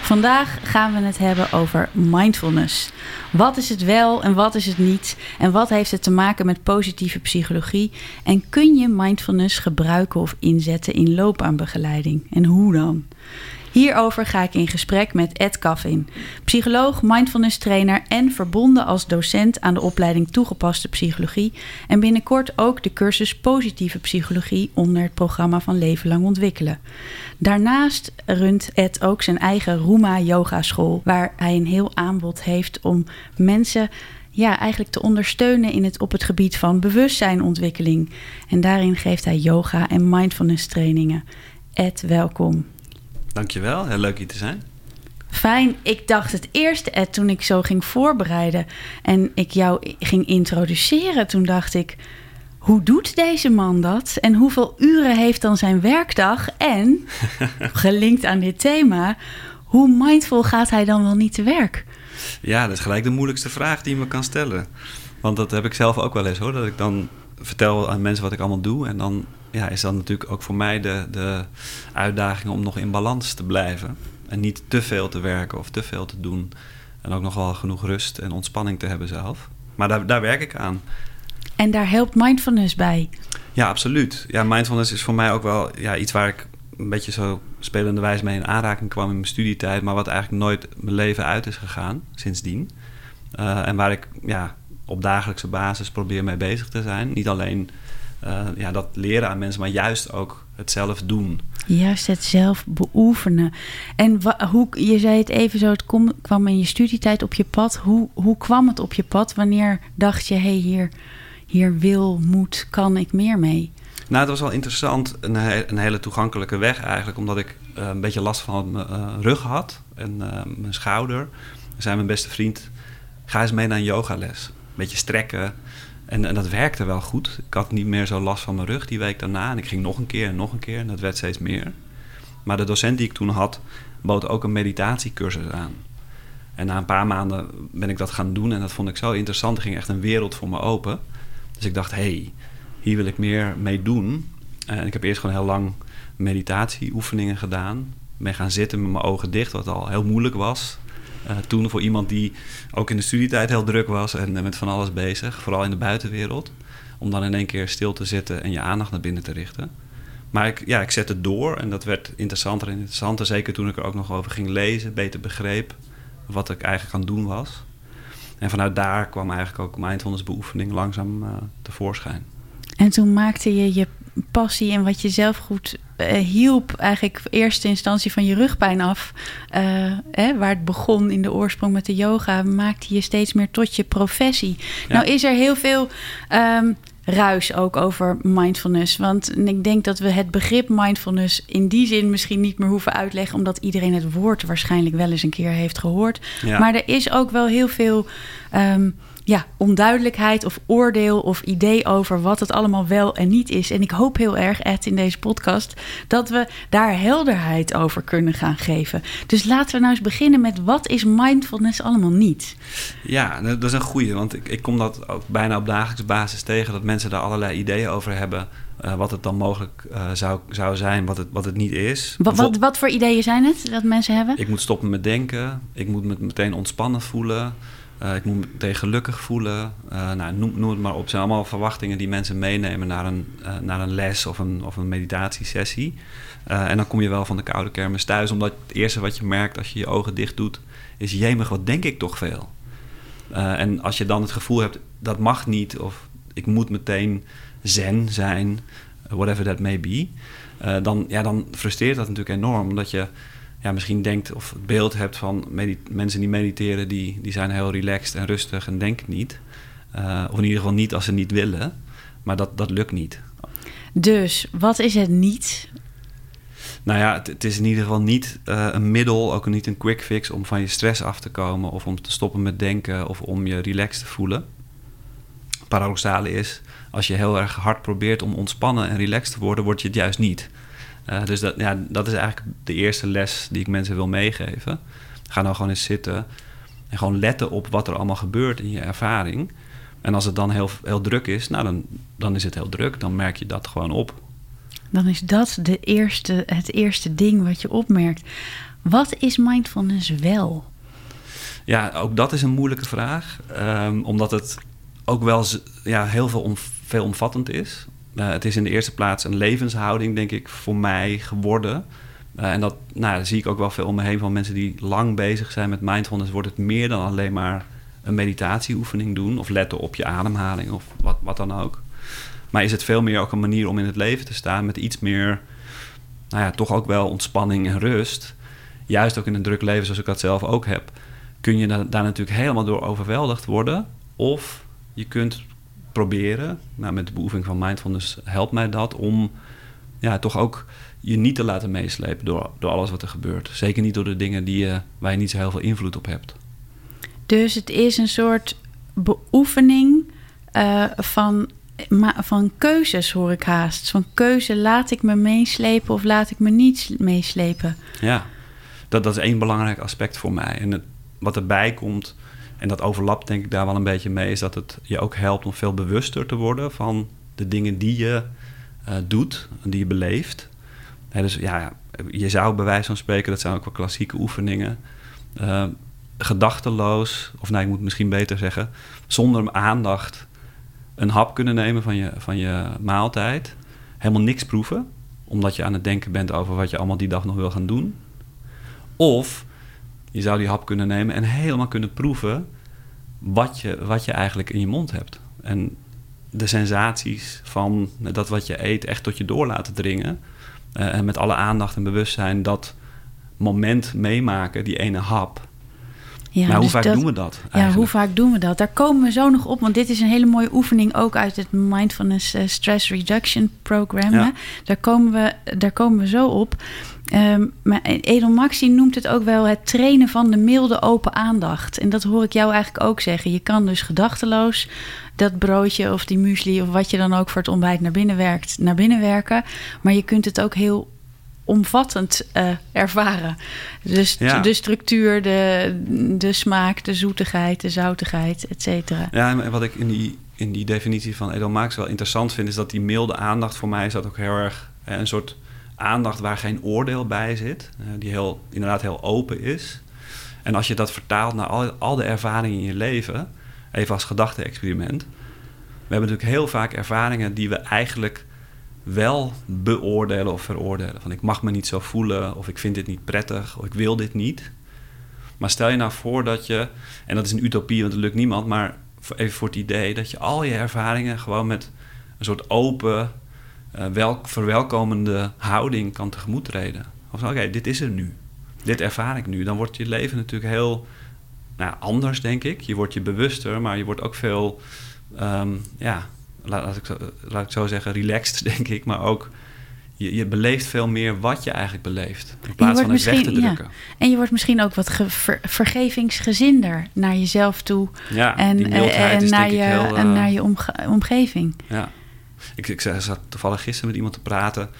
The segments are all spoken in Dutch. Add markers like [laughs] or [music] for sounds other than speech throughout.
Vandaag gaan we het hebben over mindfulness. Wat is het wel en wat is het niet? En wat heeft het te maken met positieve psychologie? En kun je mindfulness gebruiken of inzetten in loopbaanbegeleiding? En hoe dan? Hierover ga ik in gesprek met Ed Caffin, psycholoog, mindfulness trainer en verbonden als docent aan de opleiding toegepaste psychologie en binnenkort ook de cursus positieve psychologie onder het programma van Leven Lang Ontwikkelen. Daarnaast runt Ed ook zijn eigen Roema Yoga School, waar hij een heel aanbod heeft om mensen ja, eigenlijk te ondersteunen in het, op het gebied van bewustzijnontwikkeling. En daarin geeft hij yoga en mindfulness trainingen. Ed, welkom. Dankjewel, heel leuk hier te zijn. Fijn. Ik dacht het eerste, Ed, toen ik zo ging voorbereiden en ik jou ging introduceren, toen dacht ik, hoe doet deze man dat? En hoeveel uren heeft dan zijn werkdag? En, [laughs] gelinkt aan dit thema, hoe mindful gaat hij dan wel niet te werk? Ja, dat is gelijk de moeilijkste vraag die je me kan stellen. Want dat heb ik zelf ook wel eens hoor. Dat ik dan vertel aan mensen wat ik allemaal doe. En dan ja, is dat natuurlijk ook voor mij de, de uitdaging om nog in balans te blijven. En niet te veel te werken of te veel te doen. En ook nog wel genoeg rust en ontspanning te hebben zelf. Maar daar, daar werk ik aan. En daar helpt mindfulness bij? Ja, absoluut. Ja, mindfulness is voor mij ook wel ja, iets waar ik een beetje zo spelende wijze mee in aanraking kwam in mijn studietijd. Maar wat eigenlijk nooit mijn leven uit is gegaan sindsdien. Uh, en waar ik ja, op dagelijkse basis probeer mee bezig te zijn. Niet alleen uh, ja, dat leren aan mensen, maar juist ook het zelf doen. Juist het zelf beoefenen. En hoe, je zei het even zo, het kom, kwam in je studietijd op je pad. Hoe, hoe kwam het op je pad? Wanneer dacht je, hé, hey, hier, hier wil, moet, kan ik meer mee? Nou, het was wel interessant. Een, een hele toegankelijke weg eigenlijk. Omdat ik uh, een beetje last van mijn uh, rug had. En mijn schouder. Dan zei mijn beste vriend, ga eens mee naar een yogales. Een beetje strekken. En, en, dat werkte wel goed. Ik had niet meer zo last van mijn rug die week daarna. En ik ging nog een keer en nog een keer. En dat werd steeds meer. Maar de docent die ik toen had, bood ook een meditatiecursus aan. En na een paar maanden ben ik dat gaan doen. En dat vond ik zo interessant. Er ging echt een wereld voor me open. Dus ik dacht, hé, hey, hier wil ik meer mee doen. En ik heb eerst gewoon heel lang meditatieoefeningen gedaan. Ben gaan zitten met mijn ogen dicht, wat al heel moeilijk was. Uh, toen voor iemand die ook in de studietijd heel druk was en met van alles bezig, vooral in de buitenwereld. Om dan in één keer stil te zitten en je aandacht naar binnen te richten. Maar ik, ja, ik zette door en dat werd interessanter en interessanter. Zeker toen ik er ook nog over ging lezen, beter begreep wat ik eigenlijk aan het doen was. En vanuit daar kwam eigenlijk ook mindfulness beoefening langzaam uh, tevoorschijn. En toen maakte je je passie en wat je zelf goed uh, hielp, eigenlijk eerste instantie van je rugpijn af. Uh, hè, waar het begon in de oorsprong met de yoga, maakte je steeds meer tot je professie. Ja. Nou is er heel veel um, ruis ook over mindfulness. Want ik denk dat we het begrip mindfulness in die zin misschien niet meer hoeven uitleggen, omdat iedereen het woord waarschijnlijk wel eens een keer heeft gehoord. Ja. Maar er is ook wel heel veel. Um, ja, onduidelijkheid of oordeel of idee over wat het allemaal wel en niet is. En ik hoop heel erg, Ed, in deze podcast, dat we daar helderheid over kunnen gaan geven. Dus laten we nou eens beginnen met wat is mindfulness allemaal niet? Ja, dat is een goeie, want ik, ik kom dat ook bijna op dagelijkse basis tegen, dat mensen daar allerlei ideeën over hebben. Uh, wat het dan mogelijk uh, zou, zou zijn, wat het, wat het niet is. Wat, wat, wat voor ideeën zijn het dat mensen hebben? Ik moet stoppen met denken. Ik moet me meteen ontspannen voelen. Uh, ik moet me meteen gelukkig voelen. Uh, nou, noem, het maar op. Het zijn allemaal verwachtingen die mensen meenemen naar een, uh, naar een les of een, of een meditatiesessie. en dan kom je wel van de koude kermis thuis, omdat het eerste wat je merkt als je je ogen dicht doet, is jemig, wat denk ik toch veel. en als je dan het gevoel hebt, dat mag niet, of ik moet meteen zen zijn, whatever that may be, dan, ja, dan frustreert dat natuurlijk enorm, omdat je ja, misschien denkt of het beeld hebt van mensen die mediteren, die, die zijn heel relaxed en rustig en denken niet. Uh, of in ieder geval niet als ze niet willen. Maar dat, dat lukt niet. Dus wat is het niet? Nou ja, het, het is in ieder geval niet uh, een middel, ook niet een quick fix om van je stress af te komen of om te stoppen met denken of om je relaxed te voelen. paradoxale is, als je heel erg hard probeert om ontspannen en relaxed te worden, word je het juist niet. Uh, dus dat, ja, dat is eigenlijk de eerste les die ik mensen wil meegeven. Ga nou gewoon eens zitten en gewoon letten op wat er allemaal gebeurt in je ervaring. En als het dan heel, heel druk is, nou dan, dan is het heel druk. Dan merk je dat gewoon op. Dan is dat de eerste, het eerste ding wat je opmerkt. Wat is mindfulness wel? Ja, ook dat is een moeilijke vraag. Um, omdat het ook wel ja, heel veel om, veelomvattend is. Uh, het is in de eerste plaats een levenshouding, denk ik, voor mij geworden. Uh, en dat nou, zie ik ook wel veel om me heen van mensen die lang bezig zijn met mindfulness. Wordt het meer dan alleen maar een meditatieoefening doen of letten op je ademhaling of wat, wat dan ook. Maar is het veel meer ook een manier om in het leven te staan met iets meer, nou ja, toch ook wel ontspanning en rust. Juist ook in een druk leven zoals ik dat zelf ook heb, kun je daar natuurlijk helemaal door overweldigd worden. Of je kunt proberen, nou, met de beoefening van mindfulness helpt mij dat om ja, toch ook je niet te laten meeslepen door, door alles wat er gebeurt. Zeker niet door de dingen die je, waar je niet zo heel veel invloed op hebt. Dus het is een soort beoefening uh, van, van keuzes, hoor ik haast. Van keuze, laat ik me meeslepen of laat ik me niet meeslepen? Ja, dat, dat is één belangrijk aspect voor mij. En het, wat erbij komt, en dat overlapt denk ik daar wel een beetje mee, is dat het je ook helpt om veel bewuster te worden van de dingen die je uh, doet, die je beleeft. dus ja, je zou bij wijze van spreken, dat zijn ook wel klassieke oefeningen, uh, gedachteloos, of nee, ik moet misschien beter zeggen, zonder aandacht een hap kunnen nemen van je, van je maaltijd, helemaal niks proeven, omdat je aan het denken bent over wat je allemaal die dag nog wil gaan doen. Of je zou die hap kunnen nemen en helemaal kunnen proeven wat je, wat je eigenlijk in je mond hebt. En de sensaties van dat wat je eet echt tot je door laten dringen. Uh, en met alle aandacht en bewustzijn dat moment meemaken, die ene hap. Ja, maar hoe dus vaak doen we dat? Eigenlijk? Ja, hoe vaak doen we dat? Daar komen we zo nog op, want dit is een hele mooie oefening ook uit het Mindfulness uh, Stress Reduction Program. Ja. Daar, komen we, daar komen we zo op. Um, maar Edel Maxi noemt het ook wel het trainen van de milde open aandacht. En dat hoor ik jou eigenlijk ook zeggen. Je kan dus gedachteloos dat broodje of die muesli of wat je dan ook voor het ontbijt naar binnen werkt, naar binnen werken. Maar je kunt het ook heel omvattend uh, ervaren. Dus ja. de structuur, de, de smaak, de zoetigheid, de zoutigheid, et cetera. Ja, en wat ik in die, in die definitie van Edel Marx wel interessant vind... is dat die milde aandacht voor mij is dat ook heel erg... een soort aandacht waar geen oordeel bij zit. Uh, die heel, inderdaad heel open is. En als je dat vertaalt naar al, al de ervaringen in je leven... even als gedachte-experiment... we hebben natuurlijk heel vaak ervaringen die we eigenlijk wel beoordelen of veroordelen. Van ik mag me niet zo voelen, of ik vind dit niet prettig, of ik wil dit niet. Maar stel je nou voor dat je, en dat is een utopie, want het lukt niemand, maar even voor het idee dat je al je ervaringen gewoon met een soort open, uh, wel, verwelkomende houding kan tegemoet treden. Of oké, dit is er nu. Dit ervaar ik nu. Dan wordt je leven natuurlijk heel nou, anders, denk ik. Je wordt je bewuster, maar je wordt ook veel um, ja, laat, ik zo, laat ik zo zeggen, relaxed, [laughs] denk ik. Maar ook, je, je beleeft veel meer wat je eigenlijk beleeft. In plaats van het weg te drukken. Ja. En je wordt misschien ook wat ver, vergevingsgezinder naar jezelf toe. Ja, en, eh, en, naar, je, heel, en naar je omgeving. Ja. Ik, ik zat toevallig gisteren met iemand te praten.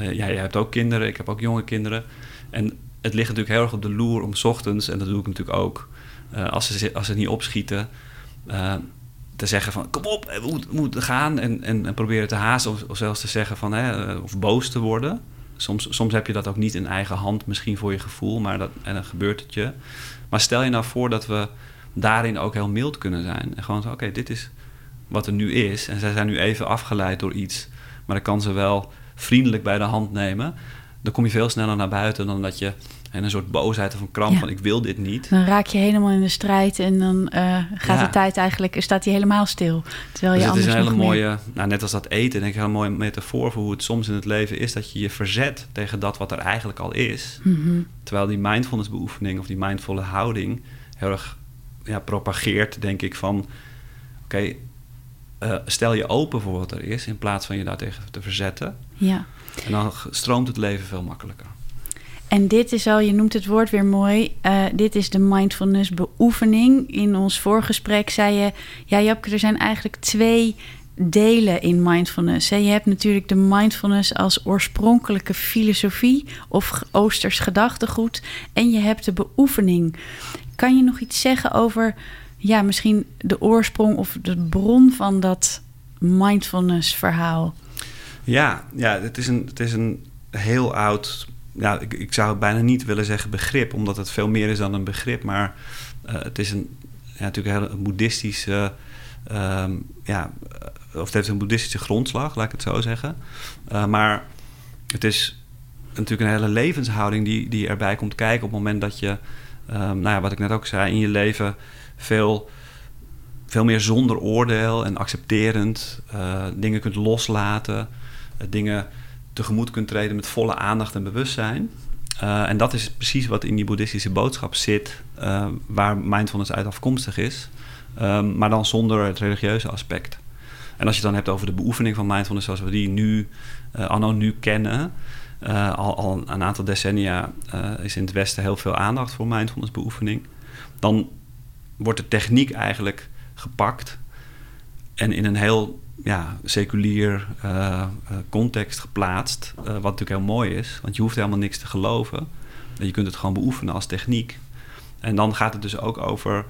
Uh, ja, jij hebt ook kinderen, ik heb ook jonge kinderen. En het ligt natuurlijk heel erg op de loer om ochtends, en dat doe ik natuurlijk ook, uh, als, ze, als ze niet opschieten, uh, te zeggen van kom op, we moeten, moeten gaan en, en, en, proberen te haasten of, zelfs te zeggen van hè, eh, of boos te worden. Soms, soms heb je dat ook niet in eigen hand, misschien voor je gevoel, maar dat, en dan gebeurt het je. Maar stel je nou voor dat we daarin ook heel mild kunnen zijn. En gewoon zo, oké, dit is wat er nu is. En zij zijn nu even afgeleid door iets. Maar dan kan ze wel vriendelijk bij de hand nemen. Dan kom je veel sneller naar buiten dan dat je en een soort boosheid of een kramp van ik wil dit niet. Dan raak je helemaal in de strijd en dan uh, gaat de tijd eigenlijk, staat hij helemaal stil. Terwijl dus je het is een hele mooie, nou, net als dat eten, denk ik een hele mooie metafoor voor hoe het soms in het leven is dat je je verzet tegen dat wat er eigenlijk al is. Mhm. Terwijl die mindfulness beoefening of die mindvolle houding heel erg ja, propageert, denk ik, van oké, uh, stel je open voor wat er is in plaats van je daartegen te verzetten. Ja. En dan stroomt het leven veel makkelijker. En dit is al, je noemt het woord weer mooi. Uh, dit is de mindfulness beoefening. In ons voorgesprek zei je, ja Japke, er zijn eigenlijk twee delen in mindfulness. Je hebt natuurlijk de mindfulness als oorspronkelijke filosofie of oosters gedachtegoed. En je hebt de beoefening. Kan je nog iets zeggen over ja, misschien de oorsprong of de bron van dat mindfulness verhaal? Ja, ja het, is een, het is een heel oud, ja, ik, ik zou bijna niet willen zeggen begrip, omdat het veel meer is dan een begrip. Maar uh, het is een, ja, natuurlijk heel boeddhistische, uh, ja, of het heeft een boeddhistische grondslag, laat ik het zo zeggen. Uh, maar het is natuurlijk een hele levenshouding die, die erbij komt kijken op het moment dat je, um, nou ja, wat ik net ook zei, in je leven veel, veel meer zonder oordeel en accepterend uh, dingen kunt loslaten, uh, dingen tegemoet kunt treden met volle aandacht en bewustzijn. Uh, en dat is precies wat in die boeddhistische boodschap zit, waar mindfulness uit afkomstig is, um, maar dan zonder het religieuze aspect. En als je het dan hebt over de beoefening van mindfulness zoals we die nu, anno nu kennen, al, al, een aantal decennia is in het Westen heel veel aandacht voor mindfulness beoefening, dan wordt de techniek eigenlijk gepakt en in een heel ja, seculier uh, context geplaatst. Uh, wat natuurlijk heel mooi is, want je hoeft helemaal niks te geloven. Je kunt het gewoon beoefenen als techniek. En dan gaat het dus ook over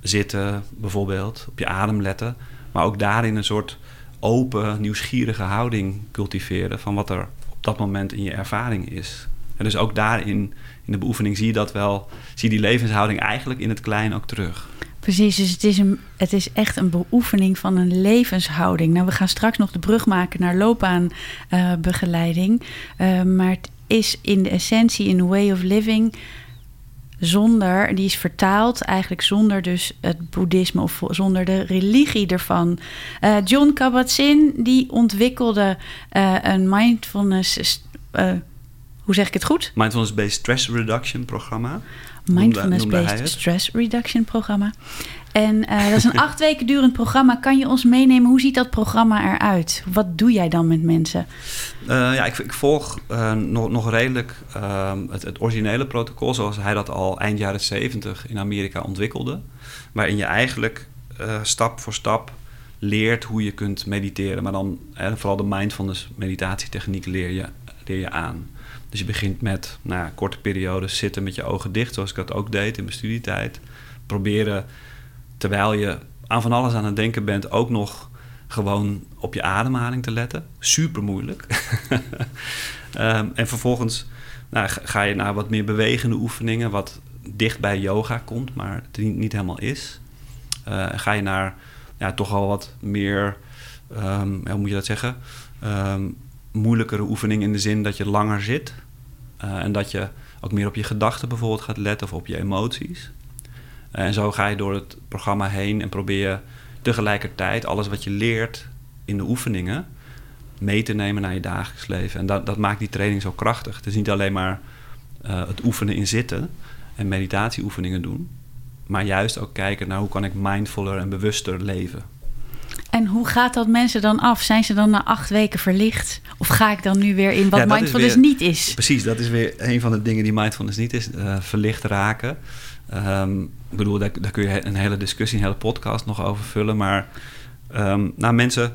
zitten, bijvoorbeeld, op je adem letten. Maar ook daarin een soort open, nieuwsgierige houding cultiveren van wat er op dat moment in je ervaring is. Dus ook daarin, in de beoefening, zie je dat wel, zie die levenshouding eigenlijk in het klein ook terug. Precies, dus het is, een, het is echt een beoefening van een levenshouding. Nou, we gaan straks nog de brug maken naar loopbaanbegeleiding. Uh, maar het is in de essentie een way of living zonder, die is vertaald eigenlijk zonder dus het boeddhisme of zonder de religie ervan. Uh, John Kabat-Zinn die ontwikkelde een mindfulness, hoe zeg ik het goed? Mindfulness-based stress reduction programma. Mindfulness-based stress reduction programma. En uh, dat is een [laughs] acht weken durend programma. Kan je ons meenemen? Hoe ziet dat programma eruit? Wat doe jij dan met mensen? Uh, ja, ik, ik volg uh, nog, nog redelijk ehm, het, het, originele protocol... zoals hij dat al eind jaren 70 in Amerika ontwikkelde. Waarin je eigenlijk stap voor stap leert hoe je kunt mediteren. Maar dan vooral de mindfulness meditatietechniek leer je, leer je aan. Dus je begint met nou, korte periodes zitten met je ogen dicht, zoals ik dat ook deed in mijn studietijd. Proberen, terwijl je aan van alles aan het denken bent, ook nog gewoon op je ademhaling te letten. Super moeilijk. um, [laughs] en vervolgens nou, ga je naar wat meer bewegende oefeningen, wat dicht bij yoga komt, maar het niet helemaal is. Uh, ga je naar ja, toch al wat meer, um, hoe moet je dat zeggen? Um, moeilijkere oefening in de zin dat je langer zit. Uh, en dat je ook meer op je gedachten bijvoorbeeld gaat letten of op je emoties. Uh, en zo ga je door het programma heen en probeer je tegelijkertijd alles wat je leert in de oefeningen mee te nemen naar je dagelijks leven. En dat, dat maakt die training zo krachtig. Het is niet alleen maar uh, het oefenen in zitten en meditatieoefeningen doen, maar juist ook kijken naar hoe kan ik mindfuller en bewuster leven. En hoe gaat dat mensen dan af? Zijn ze dan na acht weken verlicht? Of ga ik dan nu weer in wat ja, mindfulness weer, niet is? Precies, dat is weer een van de dingen die mindfulness niet is. Uh, verlicht raken. Um, ik bedoel, daar, daar, kun je een hele discussie, een hele podcast nog over vullen. Maar um, nou, mensen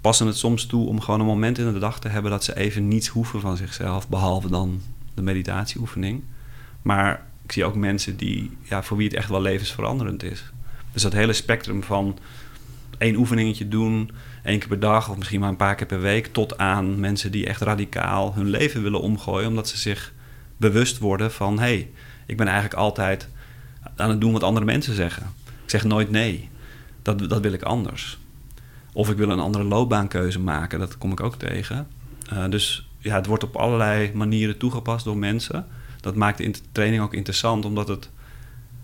passen het soms toe om gewoon een moment in de dag te hebben... dat ze even niets hoeven van zichzelf, behalve dan de meditatieoefening. Maar ik zie ook mensen die, ja, voor wie het echt wel levensveranderend is. Dus dat hele spectrum van één oefeningetje doen, één keer per dag of misschien maar een paar keer per week, tot aan mensen die echt radicaal hun leven willen omgooien, omdat ze zich bewust worden van hé, hey, ik ben eigenlijk altijd aan het doen wat andere mensen zeggen. Ik zeg nooit nee. Dat, dat wil ik anders. Of ik wil een andere loopbaankeuze maken, dat kom ik ook tegen. Uh, dus ja, het wordt op allerlei manieren toegepast door mensen. Dat maakt de training ook interessant, omdat het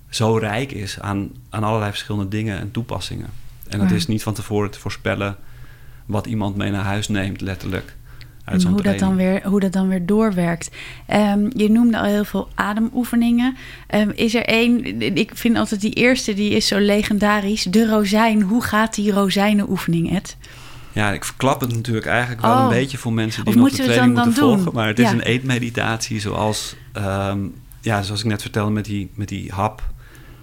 zo rijk is aan, aan allerlei verschillende dingen en toepassingen. En het is niet van tevoren te voorspellen wat iemand mee naar huis neemt, letterlijk. Uit en hoe dat, dan weer, hoe dat dan weer doorwerkt. Um, je noemde al heel veel ademoefeningen. Um, is er één, ik vind altijd die eerste, die is zo legendarisch. De rozijn. Hoe gaat die rozijnenoefening, Ed? Ja, ik verklap het natuurlijk eigenlijk wel Oh. een beetje voor mensen die nog de training moeten dan volgen. doen? Maar het is Ja. een eetmeditatie zoals, ehm, ja, zoals ik net vertelde met die, met die hap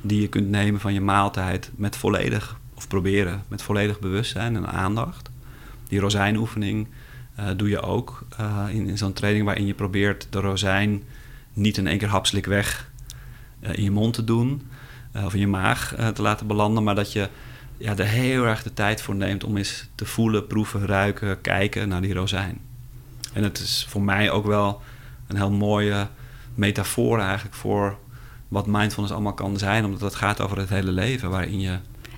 die je kunt nemen van je maaltijd met volledig, of proberen, met volledig bewustzijn en aandacht. Die rozijnoefening eh, doe je ook eh, in, zo'n training waarin je probeert de rozijn niet in één keer hapslik weg eh, in je mond te doen of in je maag te laten belanden, maar dat je ja, er heel erg de tijd voor neemt om eens te voelen, proeven, ruiken, kijken naar die rozijn. En het is voor mij ook wel een heel mooie metafoor eigenlijk voor wat mindfulness allemaal kan zijn, omdat het gaat over het hele leven waarin je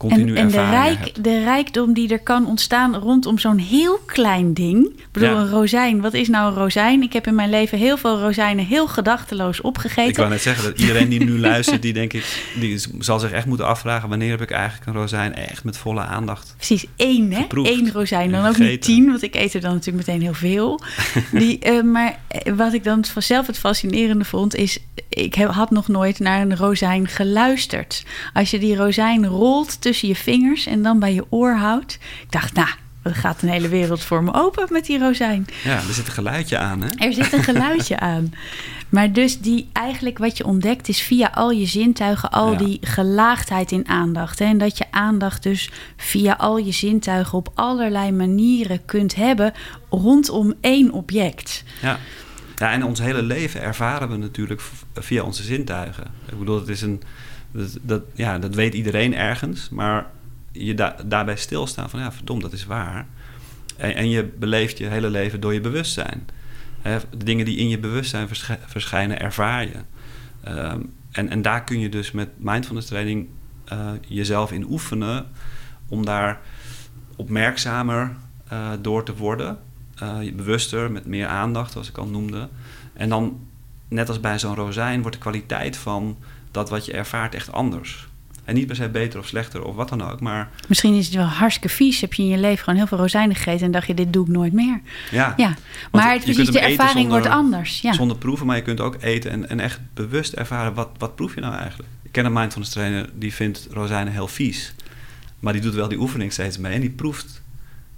continu En, en de, hebt. rijk, de rijkdom die er kan ontstaan rondom zo'n heel klein ding. Ik bedoel, Ja. een rozijn. Wat is nou een rozijn? Ik heb in mijn leven heel veel rozijnen heel gedachteloos opgegeten. Ik wou net zeggen dat iedereen die nu [laughs] luistert, die denk ik, die zal zich echt moeten afvragen wanneer heb ik eigenlijk een rozijn echt met volle aandacht. Precies, één, hè? Geproefd Eén rozijn. Dan ook niet tien, want ik eet er dan natuurlijk meteen heel veel. [laughs] Die, eh, maar eh, wat ik dan vanzelf het fascinerende vond, is... ik heb, had nog nooit naar een rozijn geluisterd. Als je die rozijn rolt tussen je vingers en dan bij je oor houdt... Ik dacht, nou, er gaat een hele wereld voor me open met die rozijn. Ja, er zit een geluidje aan, hè? Er zit een geluidje [laughs] aan. Maar dus die eigenlijk wat je ontdekt is via al je zintuigen, al Ja. die gelaagdheid in aandacht. Hè? En dat je aandacht dus via al je zintuigen op allerlei manieren kunt hebben rondom één object. Ja. ja, en ons hele leven ervaren we natuurlijk via onze zintuigen. Ik bedoel, het is een, dat, dat, ja, dat weet iedereen ergens, maar je da- daarbij stilstaan van ja, verdomd, dat is waar. En, en je beleeft je hele leven door je bewustzijn. De dingen die in je bewustzijn verschij- verschijnen, ervaar je. Ehm, en, en daar kun je dus met mindfulness training eh, jezelf in oefenen om daar opmerkzamer eh, door te worden. Eh, bewuster, met meer aandacht, zoals ik al noemde. En dan, net als bij zo'n rozijn, wordt de kwaliteit van dat wat je ervaart echt anders. En niet per se beter of slechter of wat dan ook, maar Misschien is het wel hartstikke vies. Heb je in je leven gewoon heel veel rozijnen gegeten en dacht je, dit doe ik nooit meer. ja, Ja, maar het, precies, kunt de ervaring zonder- wordt anders. Ja. zonder proeven, maar je kunt ook eten en, en echt bewust ervaren wat, wat proef je nou eigenlijk. Ik ken een mindfulness trainer die vindt rozijnen heel vies, maar die doet wel die oefening steeds mee en die proeft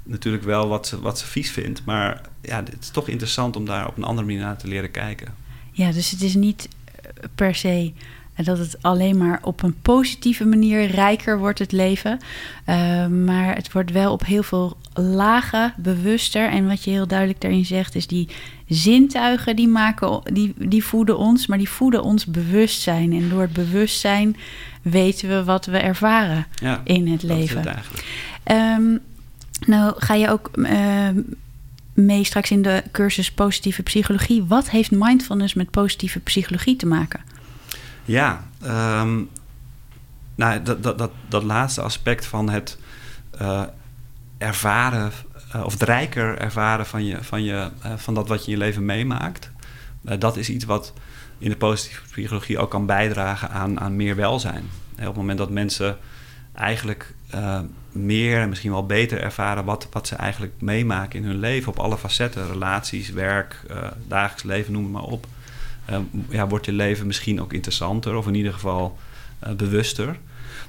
natuurlijk wel wat ze, wat ze vies vindt, maar ja, het is toch interessant om daar op een andere manier naar te leren kijken. Ja, dus het is niet eh, per se dat het alleen maar op een positieve manier rijker wordt het leven. Eh, maar het wordt wel op heel veel lagen bewuster. En wat je heel duidelijk daarin zegt, is die zintuigen die maken, die, die voeden ons, maar die voeden ons bewustzijn. En door het bewustzijn weten we wat we ervaren Ja, in het dat is leven. het. Ehm, nou, ga je ook ehm, mee straks in de cursus positieve psychologie. Wat heeft mindfulness met positieve psychologie te maken? Ja, ehm, nou, dat, dat, dat, dat laatste aspect van het eh, ervaren, eh, of het rijker ervaren van, je, van, je, eh, van dat wat je in je leven meemaakt, dat is iets wat in de positieve psychologie ook kan bijdragen aan, aan meer welzijn. Op het moment dat mensen eigenlijk meer en misschien wel beter ervaren wat, wat ze eigenlijk meemaken in hun leven op alle facetten, relaties, werk, dagelijks leven, noem het maar op. eh, ja, wordt je leven misschien ook interessanter of in ieder geval eh, bewuster.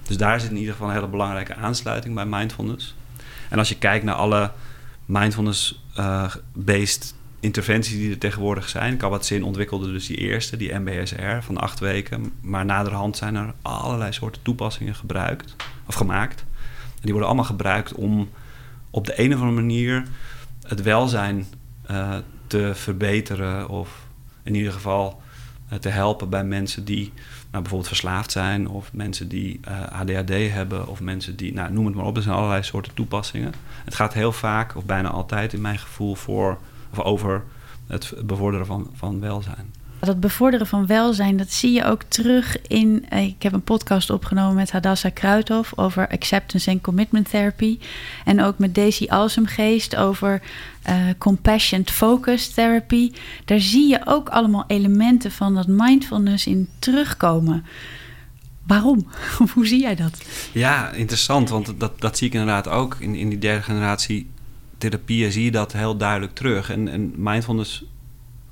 Dus daar zit in ieder geval een hele belangrijke aansluiting bij mindfulness. En als je kijkt naar alle mindfulness-based interventies die er tegenwoordig zijn. Kabat-Zinn ontwikkelde dus die eerste, die MBSR van acht weken. Maar naderhand zijn er allerlei soorten toepassingen gebruikt of gemaakt. En die worden allemaal gebruikt om op de een of andere manier het welzijn eh, te verbeteren of in ieder geval eh, te helpen bij mensen die nou, bijvoorbeeld verslaafd zijn of mensen die eh, ADHD hebben of mensen die, nou, noem het maar op, er zijn allerlei soorten toepassingen. Het gaat heel vaak of bijna altijd in mijn gevoel voor of over het bevorderen van, van welzijn. Dat bevorderen van welzijn, dat zie je ook terug in. eh, Ik heb een podcast opgenomen met Hadassah Kruithof over acceptance en commitment therapy. En ook met Daisy Alsemgeest over eh, compassion focus therapy. Daar zie je ook allemaal elementen van dat mindfulness in terugkomen. Waarom? [laughs] Hoe zie jij dat? Ja, interessant, want dat, dat zie ik inderdaad ook in, in die derde generatie therapieën zie je dat heel duidelijk terug. En, en mindfulness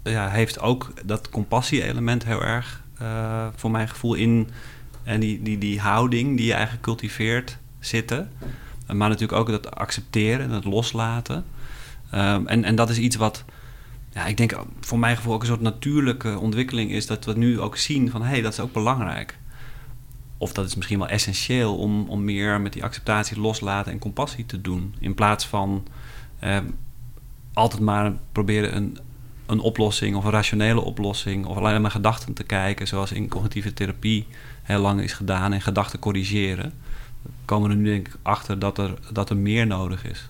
ja, heeft ook dat compassie-element heel erg eh, voor mijn gevoel in. En die, die, die houding die je eigenlijk cultiveert zitten. maar natuurlijk ook dat accepteren en het loslaten. Ehm, en, en dat is iets wat, ja, ik denk voor mijn gevoel ook een soort natuurlijke ontwikkeling is. Dat we nu ook zien van hé, hey, dat is ook belangrijk. Of dat is misschien wel essentieel om, om meer met die acceptatie, loslaten en compassie te doen. In plaats van ehm, altijd maar proberen een, een oplossing of een rationele oplossing of alleen maar gedachten te kijken, zoals in cognitieve therapie heel lang is gedaan en gedachten corrigeren. We komen er nu denk ik achter dat er, dat er meer nodig is.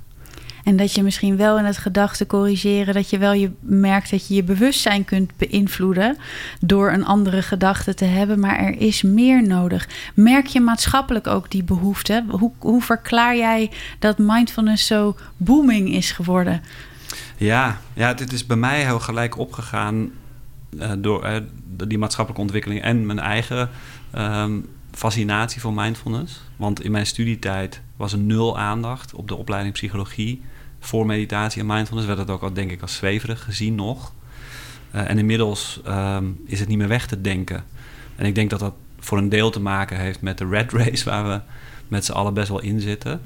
En dat je misschien wel in het gedachten corrigeren, dat je wel je merkt dat je je bewustzijn kunt beïnvloeden door een andere gedachte te hebben, maar er is meer nodig. Merk je maatschappelijk ook die behoefte? Hoe, hoe verklaar jij dat mindfulness zo booming is geworden? Ja, ja, dit is bij mij heel gelijk opgegaan uh, door uh, die maatschappelijke ontwikkeling en mijn eigen um, fascinatie voor mindfulness. Want in mijn studietijd was er nul aandacht op de opleiding psychologie voor meditatie en mindfulness. Werd het ook al, denk ik, als zweverig gezien nog. Uh, en inmiddels um, is het niet meer weg te denken. En ik denk dat dat voor een deel te maken heeft met de red race waar we met z'n allen best wel in zitten.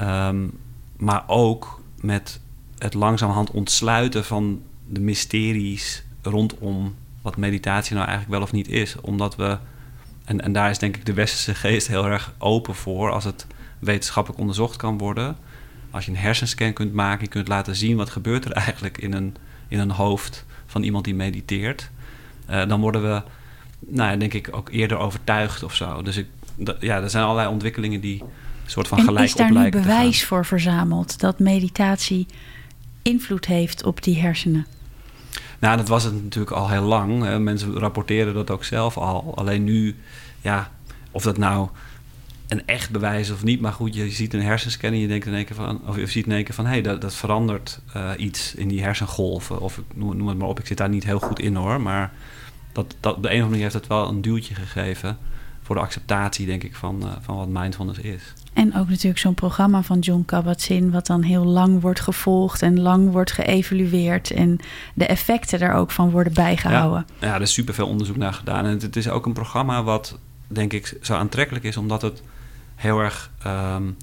Um, maar ook met het langzamerhand ontsluiten van de mysteries rondom wat meditatie nou eigenlijk wel of niet is. Omdat we, en, en daar is denk ik de westerse geest heel erg open voor, als het wetenschappelijk onderzocht kan worden. Als je een hersenscan kunt maken, je kunt laten zien wat gebeurt er eigenlijk in een, in een hoofd van iemand die mediteert. Uh, dan worden we, nou ja, denk ik, ook eerder overtuigd of zo. Dus ik, ja, er zijn allerlei ontwikkelingen die een soort van gelijk op lijken. Is daar nu bewijs voor verzameld dat meditatie invloed heeft op die hersenen? Nou, dat was het natuurlijk al heel lang. Mensen rapporteren dat ook zelf al. Alleen nu, ja, of dat nou een echt bewijs of niet. Maar goed, je ziet een hersenscan en je denkt in één keer van, of je ziet in één keer van, hé, hey, dat, dat verandert uh, iets in die hersengolven. Of noem, het maar op, ik zit daar niet heel goed in hoor. Maar dat, dat, op de een of andere manier heeft het wel een duwtje gegeven voor de acceptatie, denk ik, van, uh, van wat mindfulness is. En ook natuurlijk zo'n programma van John Kabat-Zinn... wat dan heel lang wordt gevolgd en lang wordt geëvalueerd... en de effecten daar ook van worden bijgehouden. Ja, ja er is superveel onderzoek naar gedaan. En het, is ook een programma wat, denk ik, zo aantrekkelijk is... omdat het heel erg um,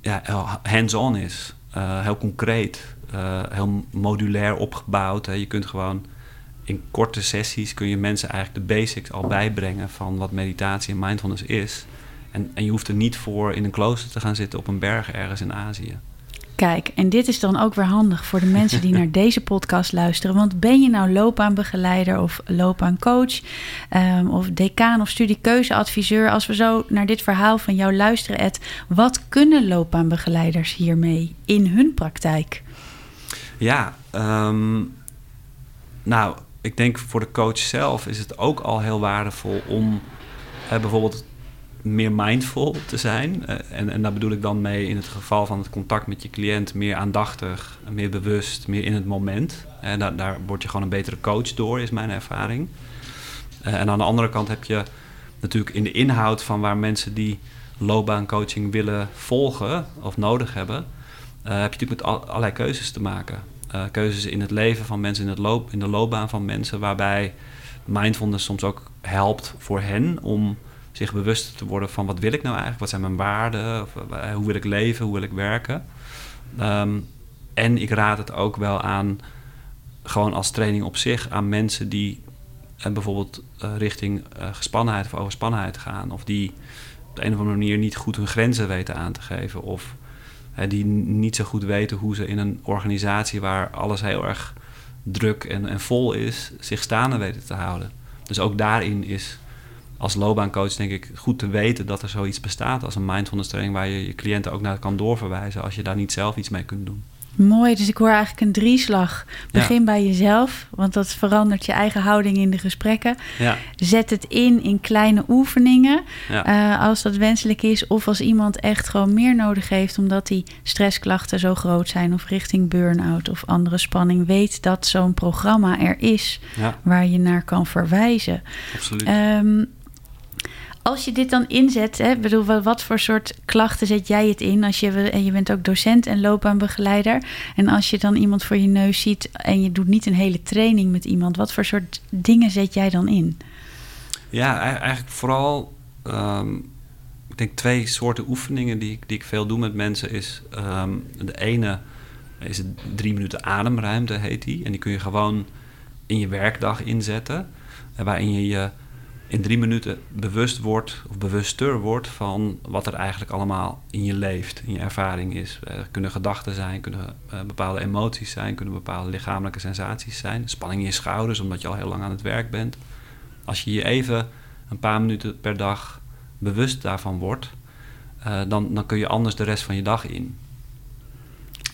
ja, hands-on is. Uh, heel concreet, uh, heel modulair opgebouwd. Hè. Je kunt gewoon in korte sessies... kun je mensen eigenlijk de basics al bijbrengen... van wat meditatie en mindfulness is... En, en je hoeft er niet voor in een klooster te gaan zitten op een berg ergens in Azië. Kijk, en dit is dan ook weer handig voor de mensen die [laughs] naar deze podcast luisteren. Want ben je nou loopbaanbegeleider of loopbaancoach um, of decaan of studiekeuzeadviseur? Als we zo naar dit verhaal van jou luisteren, Ed, wat kunnen loopbaanbegeleiders hiermee in hun praktijk? Ja, um, nou, ik denk voor de coach zelf is het ook al heel waardevol om bijvoorbeeld meer mindful te zijn. Uh, en, en daar bedoel ik dan mee in het geval van het contact met je cliënt meer aandachtig, meer bewust, meer in het moment. En daar, daar word je gewoon een betere coach door, is mijn ervaring. Uh, en aan de andere kant heb je natuurlijk in de inhoud van waar mensen die loopbaancoaching willen volgen of nodig hebben, heb je natuurlijk met al, allerlei keuzes te maken. Keuzes in het leven van mensen, in, het loop, in de loopbaan van mensen, waarbij mindfulness soms ook helpt voor hen om zich bewust te worden van wat wil ik nou eigenlijk, wat zijn mijn waarden, uh, hoe wil ik leven, hoe wil ik werken. Um, en ik raad het ook wel aan, gewoon als training op zich, aan mensen die uh, bijvoorbeeld richting gespannenheid of overspannenheid gaan, of die op de een of andere manier niet goed hun grenzen weten aan te geven, of die niet zo goed weten hoe ze in een organisatie waar alles heel erg druk en, en vol is, zich staande weten te houden. Dus ook daarin is als loopbaancoach denk ik goed te weten dat er zoiets bestaat als een mindfulness training waar je je cliënten ook naar kan doorverwijzen als je daar niet zelf iets mee kunt doen. Mooi, dus ik hoor eigenlijk een drieslag. Begin ja. bij jezelf, want dat verandert je eigen houding in de gesprekken. Ja. Zet het in in kleine oefeningen, ja. uh, als dat wenselijk is. Of als iemand echt gewoon meer nodig heeft, omdat die stressklachten zo groot zijn, of richting burn-out of andere spanning. Weet dat zo'n programma er is waar je naar kan verwijzen. Absoluut. Um, als je dit dan inzet, hè, bedoel, wat voor soort klachten zet jij het in? Als je, en je bent ook docent en loopbaanbegeleider. En als je dan iemand voor je neus ziet en je doet niet een hele training met iemand, wat voor soort dingen zet jij dan in? Ja, eigenlijk vooral um, denk twee soorten oefeningen die, ik- die ik veel doe met mensen. Is, ehm, de ene is drie minuten ademruimte, heet die. En die kun je gewoon in je werkdag inzetten. En waarin je je in drie minuten bewust wordt of bewuster wordt van wat er eigenlijk allemaal in je leeft, in je ervaring is. Eh, kunnen gedachten zijn, kunnen eh, bepaalde emoties zijn, kunnen bepaalde lichamelijke sensaties zijn. Spanning in je schouders omdat je al heel lang aan het werk bent. Als je je even een paar minuten per dag bewust daarvan wordt, eh, dan, dan kun je anders de rest van je dag in.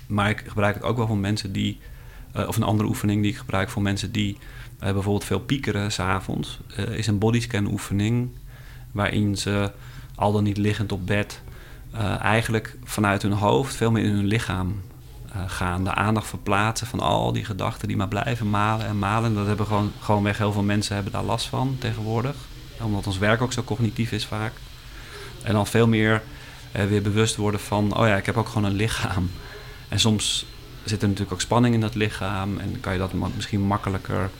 Maar ik gebruik het ook wel voor mensen die, of een andere oefening die ik gebruik voor mensen die bijvoorbeeld veel piekeren s'avonds, eh is een bodyscan oefening waarin ze al dan niet liggend op bed eh, eigenlijk vanuit hun hoofd veel meer in hun lichaam eh, gaan. De aandacht verplaatsen van al die gedachten die maar blijven malen en malen. Dat hebben gewoon, gewoonweg heel veel mensen hebben daar last van tegenwoordig. Omdat ons werk ook zo cognitief is vaak. En dan veel meer weer bewust worden van, oh ja, ik heb ook gewoon een lichaam. En soms zit er natuurlijk ook spanning in dat lichaam en kan je dat misschien makkelijker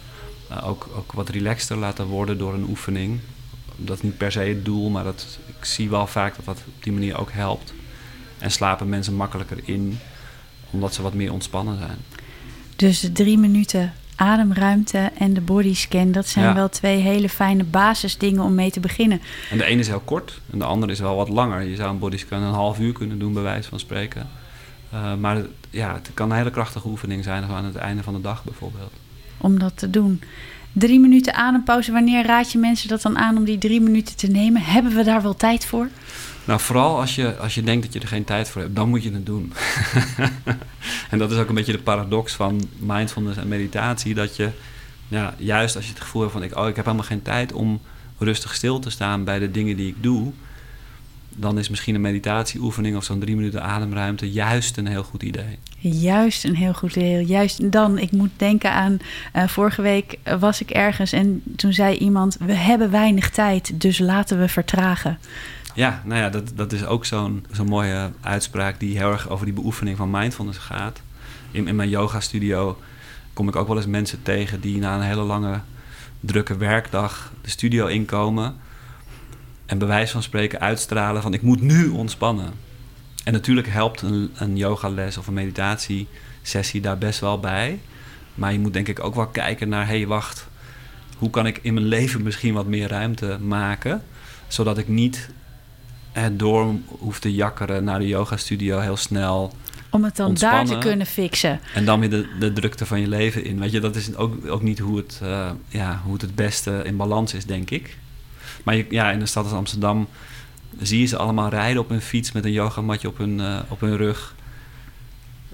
eh, ook, ook wat relaxter laten worden door een oefening. Dat is niet per se het doel, maar dat, ik zie wel vaak dat dat op die manier ook helpt. En slapen mensen makkelijker in, omdat ze wat meer ontspannen zijn. Dus de drie minuten ademruimte en de bodyscan, dat zijn Ja. wel twee hele fijne basisdingen om mee te beginnen. En de ene is heel kort en de andere is wel wat langer. Je zou een bodyscan een half uur kunnen doen, bij wijze van spreken. Eh, maar ja, het kan een hele krachtige oefening zijn, aan het einde van de dag bijvoorbeeld. Om dat te doen. Drie minuten adempauze, wanneer raad je mensen dat dan aan om die drie minuten te nemen? Hebben we daar wel tijd voor? Nou, vooral als je, als je denkt dat je er geen tijd voor hebt, dan moet je het doen. [laughs] en dat is ook een beetje de paradox van mindfulness en meditatie. Dat je, juist als je het gevoel hebt van, ik, oh, ik heb helemaal geen tijd om rustig stil te staan bij de dingen die ik doe. Dan is misschien een meditatieoefening of zo'n drie minuten ademruimte juist een heel goed idee. Juist een heel goed idee. Juist dan, ik moet denken aan eh, vorige week was ik ergens en toen zei iemand: We hebben weinig tijd, dus laten we vertragen. Ja, nou ja, dat, dat is ook zo'n zo'n mooie uitspraak die heel erg over die beoefening van mindfulness gaat. In, in mijn yoga studio kom ik ook wel eens mensen tegen die na een hele lange, drukke werkdag de studio inkomen. En bij wijze van spreken uitstralen van ik moet nu ontspannen. En natuurlijk helpt een, een yogales of een meditatiesessie daar best wel bij. Maar je moet denk ik ook wel kijken naar, hé hey, wacht, hoe kan ik in mijn leven misschien wat meer ruimte maken? Zodat ik niet het door hoef te jakkeren naar de yoga studio heel snel. Om het dan daar te kunnen fixen. En dan weer de, de drukte van je leven in. Weet je, dat is ook, ook niet hoe het, eh, ja, hoe het het beste in balans is, denk ik. Maar je, ja, in de stad als Amsterdam zie je ze allemaal rijden op hun fiets met een yogamatje op hun, eh, op hun rug.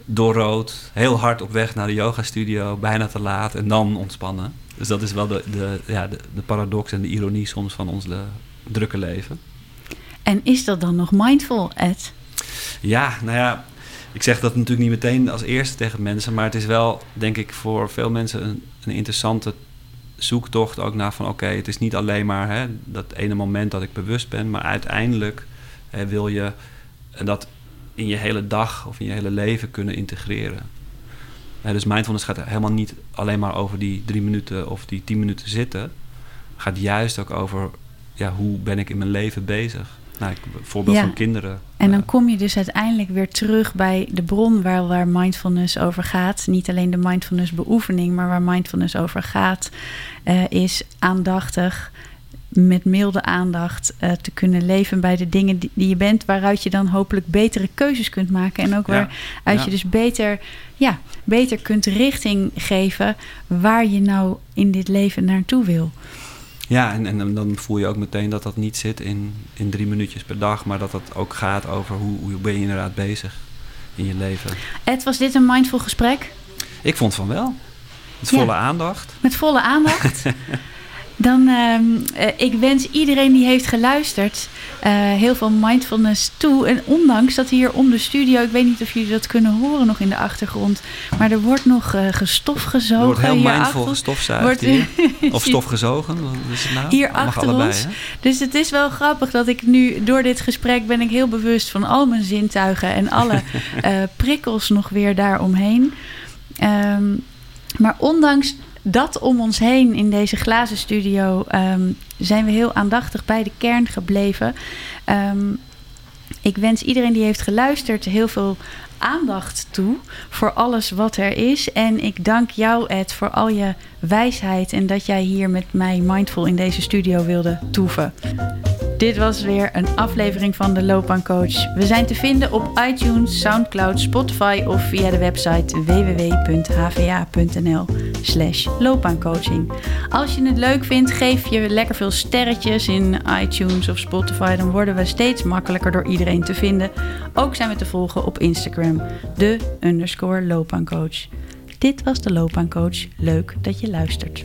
Door rood, heel hard op weg naar de yogastudio, bijna te laat en dan ontspannen. Dus dat is wel de, de, ja, de, de paradox en de ironie soms van ons le- drukke leven. En is dat dan nog mindful, Ed? Ja, nou ja, ik zeg dat natuurlijk niet meteen als eerste tegen mensen, maar het is wel, denk ik, voor veel mensen een, een interessante zoektocht ook naar van oké, het is niet alleen maar hè, dat ene moment dat ik bewust ben, maar uiteindelijk hè, wil je dat in je hele dag of in je hele leven kunnen integreren. Hè, dus mindfulness gaat helemaal niet alleen maar over die drie minuten of die tien minuten zitten. Het gaat juist ook over ja, hoe ben ik in mijn leven bezig. Nou, voorbeeld Ja. van kinderen. En dan kom je dus uiteindelijk weer terug bij de bron waar, waar mindfulness over gaat. Niet alleen de mindfulness beoefening, maar waar mindfulness over gaat, eh, is aandachtig, met milde aandacht eh, te kunnen leven bij de dingen die, die je bent, waaruit je dan hopelijk betere keuzes kunt maken. En ook Ja. waaruit Ja. je dus beter, ja, beter kunt richting geven waar je nou in dit leven naartoe wil. Ja, en, en dan voel je ook meteen dat dat niet zit in, in drie minuutjes per dag, maar dat het ook gaat over hoe, hoe ben je inderdaad bezig in je leven. Ed, was dit een mindful gesprek? Ik vond van wel. Met Ja. volle aandacht. Met volle aandacht. [laughs] Dan, eh, ik wens iedereen die heeft geluisterd eh, heel veel mindfulness toe. En ondanks dat hier om de studio, ik weet niet of jullie dat kunnen horen nog in de achtergrond, maar er wordt nog eh gestof gezogen. Er wordt heel mindful gestofzuigd Wordt- hier. [laughs] Of stof gezogen, wat is het nou? Hier achter allebei, ons. hè? Dus het is wel grappig dat ik nu door dit gesprek ben ik heel bewust van al mijn zintuigen en alle [laughs] prikkels nog weer daaromheen. Ehm maar ondanks dat om ons heen in deze glazen studio ehm, zijn we heel aandachtig bij de kern gebleven. Ehm, ik wens iedereen die heeft geluisterd heel veel aandacht toe voor alles wat er is. En ik dank jou, Ed, voor al je wijsheid en dat jij hier met mij mindful in deze studio wilde toeven. Dit was weer een aflevering van de Loopbaancoach. We zijn te vinden op iTunes, Soundcloud, Spotify of via de website www.hva.nl slash. Als je het leuk vindt, geef je lekker veel sterretjes in iTunes of Spotify. Dan worden we steeds makkelijker door iedereen te vinden. Ook zijn we te volgen op Instagram, de underscore loopbaancoach. Dit was de Loopbaancoach. Leuk dat je luistert.